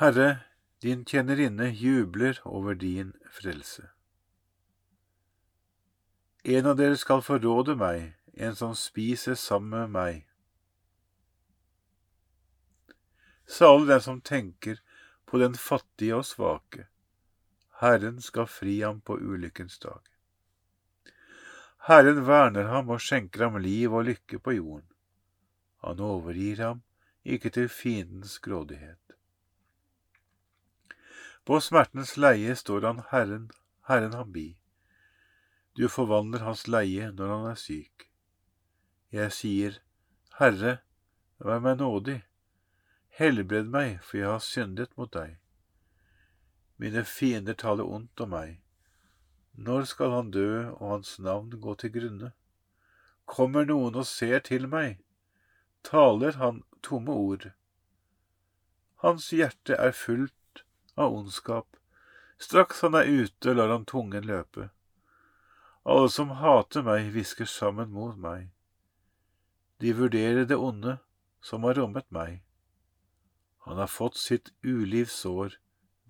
Herre, din tjenerinne jubler over din frelse. En av dere skal forråde meg, en som spiser sammen med meg. Salig den som tenker på den fattige og svake. Herren skal fri ham på ulykkens dag. Herren verner ham og skjenker ham liv og lykke på jorden. Han overgir ham ikke til fiendens grådighet. På smertens leie står han Herren, Herren ham bi. Du forvandler hans leie når han er syk. Jeg sier, Herre, vær meg nådig Helbred meg, for jeg har syndet mot deg. Mine fiender taler ondt om meg. Når skal han dø og hans navn gå til grunne? Kommer noen og ser til meg? Taler han tomme ord? Hans hjerte er fullt av ondskap. Straks han er ute, lar han tungen løpe. Alle som hater meg, hvisker sammen mot meg. De vurderer det onde som har rommet meg. Han har fått sitt ulivs sår,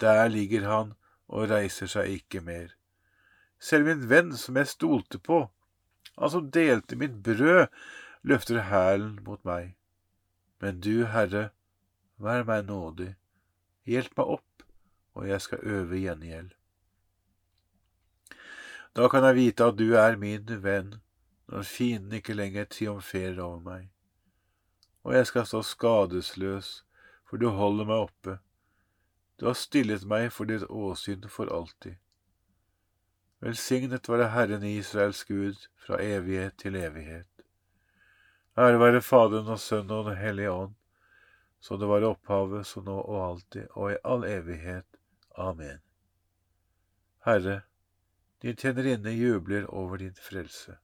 der ligger han og reiser seg ikke mer. Selv min venn som jeg stolte på, han som delte mitt brød, løfter hælen mot meg. Men du, Herre, vær meg nådig, hjelp meg opp, og jeg skal øve gjengjeld. Da kan jeg vite at du er min venn, når fienden ikke lenger triumferer over meg, og jeg skal stå skadesløs for du holder meg oppe. Du har stillet meg for ditt åsyn for alltid. Velsignet være Herren Israels Gud fra evighet til evighet. Ære være Faderen og Sønnen og Den hellige ånd, så det var opphavet, så nå og alltid og i all evighet. Amen. Herre, din tjenerinne jubler over din frelse.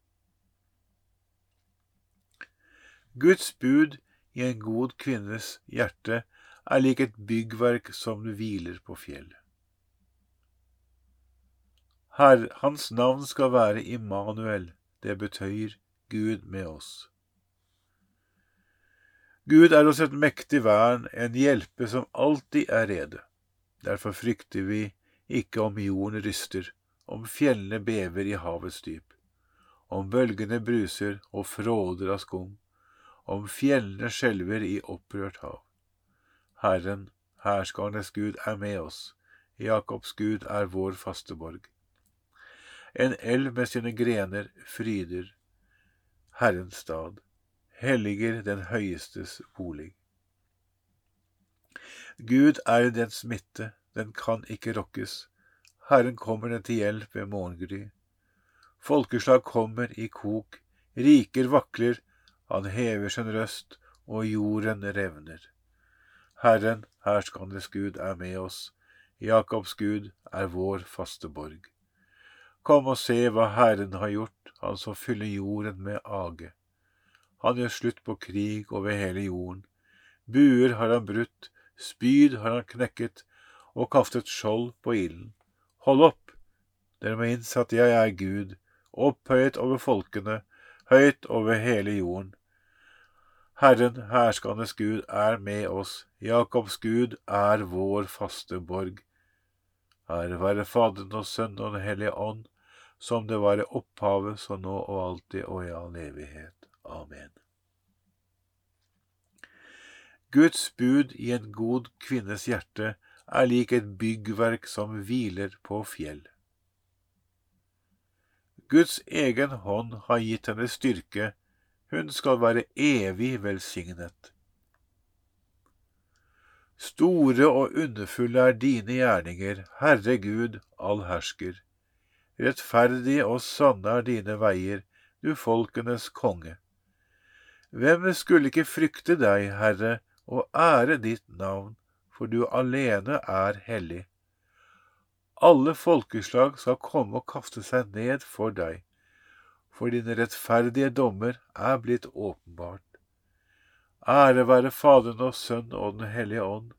Guds bud i en god kvinnes hjerte er lik et byggverk som hviler på fjellet. Herr, hans navn skal være Immanuel, det betøyer Gud med oss. Gud er oss et mektig vern, en hjelpe som alltid er rede. Derfor frykter vi ikke om jorden ryster, om fjellene bever i havets dyp, om bølgene bruser og fråder av skum, om fjellene skjelver i opprørt hav. Herren, hærskarenes Gud, er med oss. Jakobs Gud er vår faste borg. En elv med sine grener fryder Herrens stad, helliger den høyestes bolig. Gud er dens midte, den kan ikke rokkes. Herren kommer den til hjelp ved morgengry. Folkeslag kommer i kok, riker vakler, han hever sin røst, og jorden revner. Herren, herskandes Gud, er med oss. Jakobs Gud er vår faste borg. Kom og se hva Herren har gjort, Han som fyller jorden med age. Han gjør slutt på krig over hele jorden. Buer har han brutt, spyd har han knekket, og kastet skjold på ilden. Hold opp! Dere må innse at jeg er Gud, opphøyet over folkene, høyt over hele jorden. Herren, herskandes Gud, er med oss, Jakobs Gud er vår faste borg. Ære være Faderen og Sønnen og Den hellige ånd, som det var i opphavet, så nå og alltid og i all evighet. Amen. Guds bud i en god kvinnes hjerte er lik et byggverk som hviler på fjell. Guds egen hånd har gitt henne styrke hun skal være evig velsignet. Store og underfulle er dine gjerninger, Herre Gud, allhersker. Rettferdige og sanne er dine veier, du folkenes konge. Hvem skulle ikke frykte deg, Herre, og ære ditt navn, for du alene er hellig. Alle folkeslag skal komme og kaste seg ned for deg, for dine rettferdige dommer er blitt åpenbart. Ære være Faderen og Sønnen og Den hellige ånd,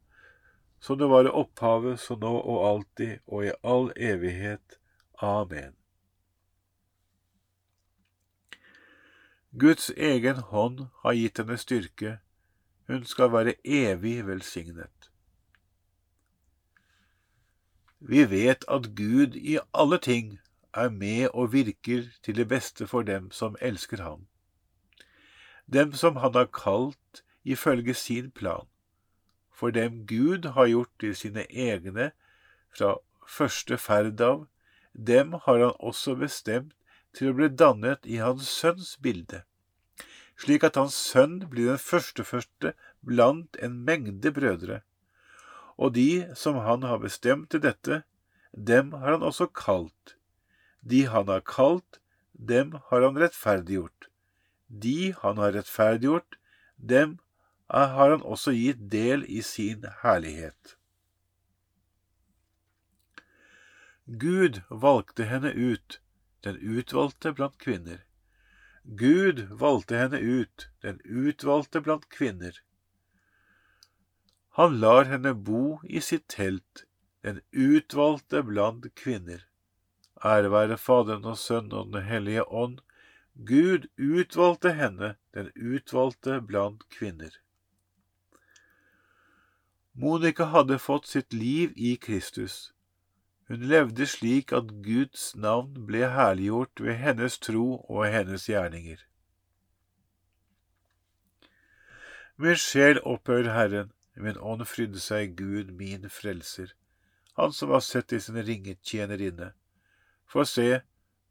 som det var i opphavet, så nå og alltid og i all evighet. Amen. Guds egen hånd har gitt henne styrke, hun skal være evig velsignet. Vi vet at Gud i alle ting er med og virker til det beste for dem som elsker ham, dem som han har kalt ifølge sin plan, for dem Gud har gjort til sine egne fra første ferd av, dem har han også bestemt til å bli dannet i hans sønns bilde, slik at hans sønn blir den førstefødte blant en mengde brødre. Og de som han har bestemt til dette, dem har han også kalt. De han har kalt, dem har han rettferdiggjort. De han har rettferdiggjort, dem har han også gitt del i sin herlighet. Gud valgte henne ut, den utvalgte blant kvinner. Gud valgte henne ut, den utvalgte blant kvinner. Han lar henne bo i sitt telt, den utvalgte blant kvinner. Ære være Faderen og Sønnen og Den hellige ånd. Gud utvalgte henne, den utvalgte blant kvinner. Monica hadde fått sitt liv i Kristus. Hun levde slik at Guds navn ble herliggjort ved hennes tro og hennes gjerninger. Min sjel opphører Herren, min ånd frydde seg Gud min frelser, Han som har sett i sin ringe tjenerinne. For se,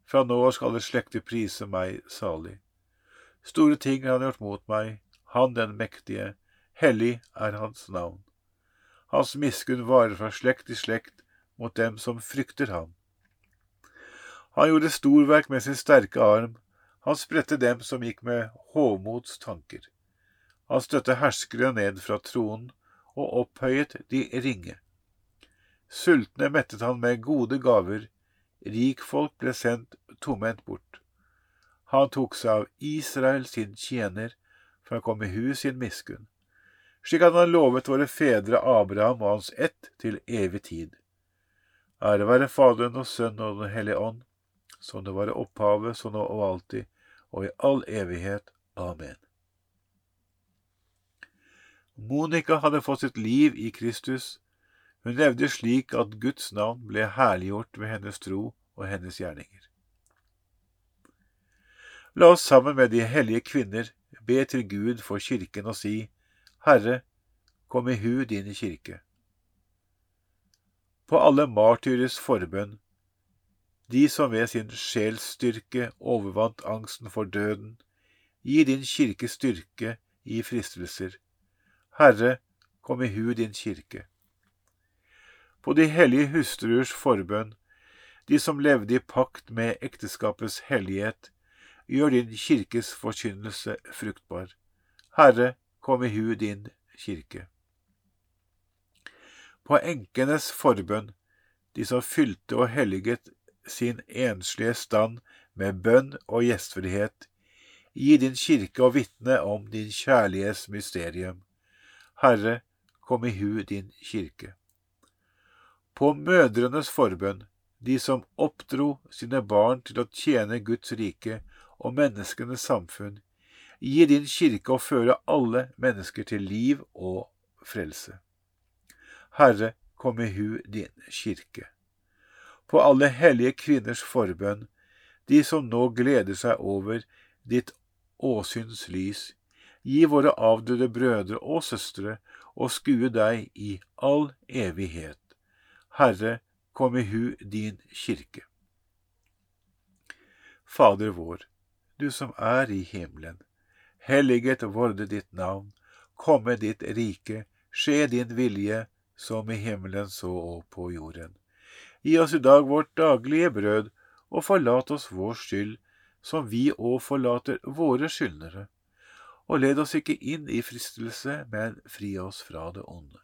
fra nå av skal det slekter prise meg salig. Store ting har han gjort mot meg, han den mektige, hellig er hans navn. Hans miskunn varer fra slekt til slekt mot dem som frykter ham. Han gjorde storverk med sin sterke arm, han spredte dem som gikk med hovmods tanker. Han støtte herskere ned fra tronen og opphøyet de ringe. Sultne mettet han med gode gaver, rikfolk ble sendt tomhendt bort. Han tok seg av Israel sin tjener, for han kom i hus sin miskunn slik at han lovet våre fedre Abraham og hans ett til evig tid. Ære være Faderen og Sønnen og Den hellige ånd, som det var i opphavet, så nå og alltid, og i all evighet. Amen. Monica hadde fått sitt liv i Kristus. Hun levde slik at Guds navn ble herliggjort ved hennes tro og hennes gjerninger. La oss sammen med de hellige kvinner be til Gud for kirken og si, Herre, kom i hu din kirke. På alle martyres forbønn, de som ved sin sjelsstyrke overvant angsten for døden, gi din kirke styrke i fristelser. Herre, kom i hu din kirke. På de hellige hustruers forbønn, de som levde i pakt med ekteskapets hellighet, gjør din kirkes forkynnelse fruktbar. Herre, kom i hu din kirke. På enkenes forbønn, de som fylte og helliget sin enslige stand med bønn og gjestfrihet, gi din kirke og vitne om din kjærlighets mysterium. Herre, kom i hu din kirke. På mødrenes forbønn, de som oppdro sine barn til å tjene Guds rike og menneskenes samfunn, Gi din kirke å føre alle mennesker til liv og frelse. Herre, kom i hu din kirke. På alle hellige kvinners forbønn, de som nå gleder seg over ditt åsyns lys, gi våre avdøde brødre og søstre å skue deg i all evighet. Herre, kom i hu din kirke. Fader vår, du som er i himmelen. Helliget vorde ditt navn, komme ditt rike, skje din vilje, som i himmelen så og på jorden. Gi oss i dag vårt daglige brød, og forlat oss vår skyld, som vi òg forlater våre skyldnere. Og led oss ikke inn i fristelse, men fri oss fra det onde.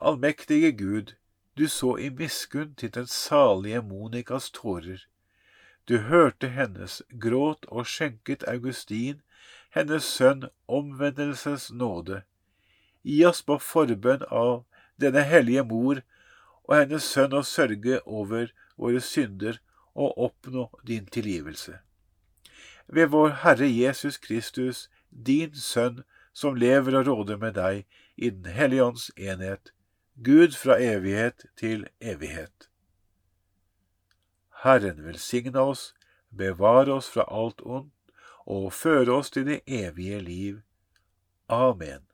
Allmektige Gud, du så i miskunn til den salige Monikas tårer. Du hørte hennes gråt og skjenket Augustin, hennes sønn, omvendelses nåde. Gi oss på forbønn av denne hellige mor og hennes sønn å sørge over våre synder og oppnå din tilgivelse. Ved vår Herre Jesus Kristus, din Sønn, som lever og råder med deg i Den hellige ånds enhet, Gud fra evighet til evighet. Herren velsigne oss, bevare oss fra alt ondt og føre oss til det evige liv. Amen.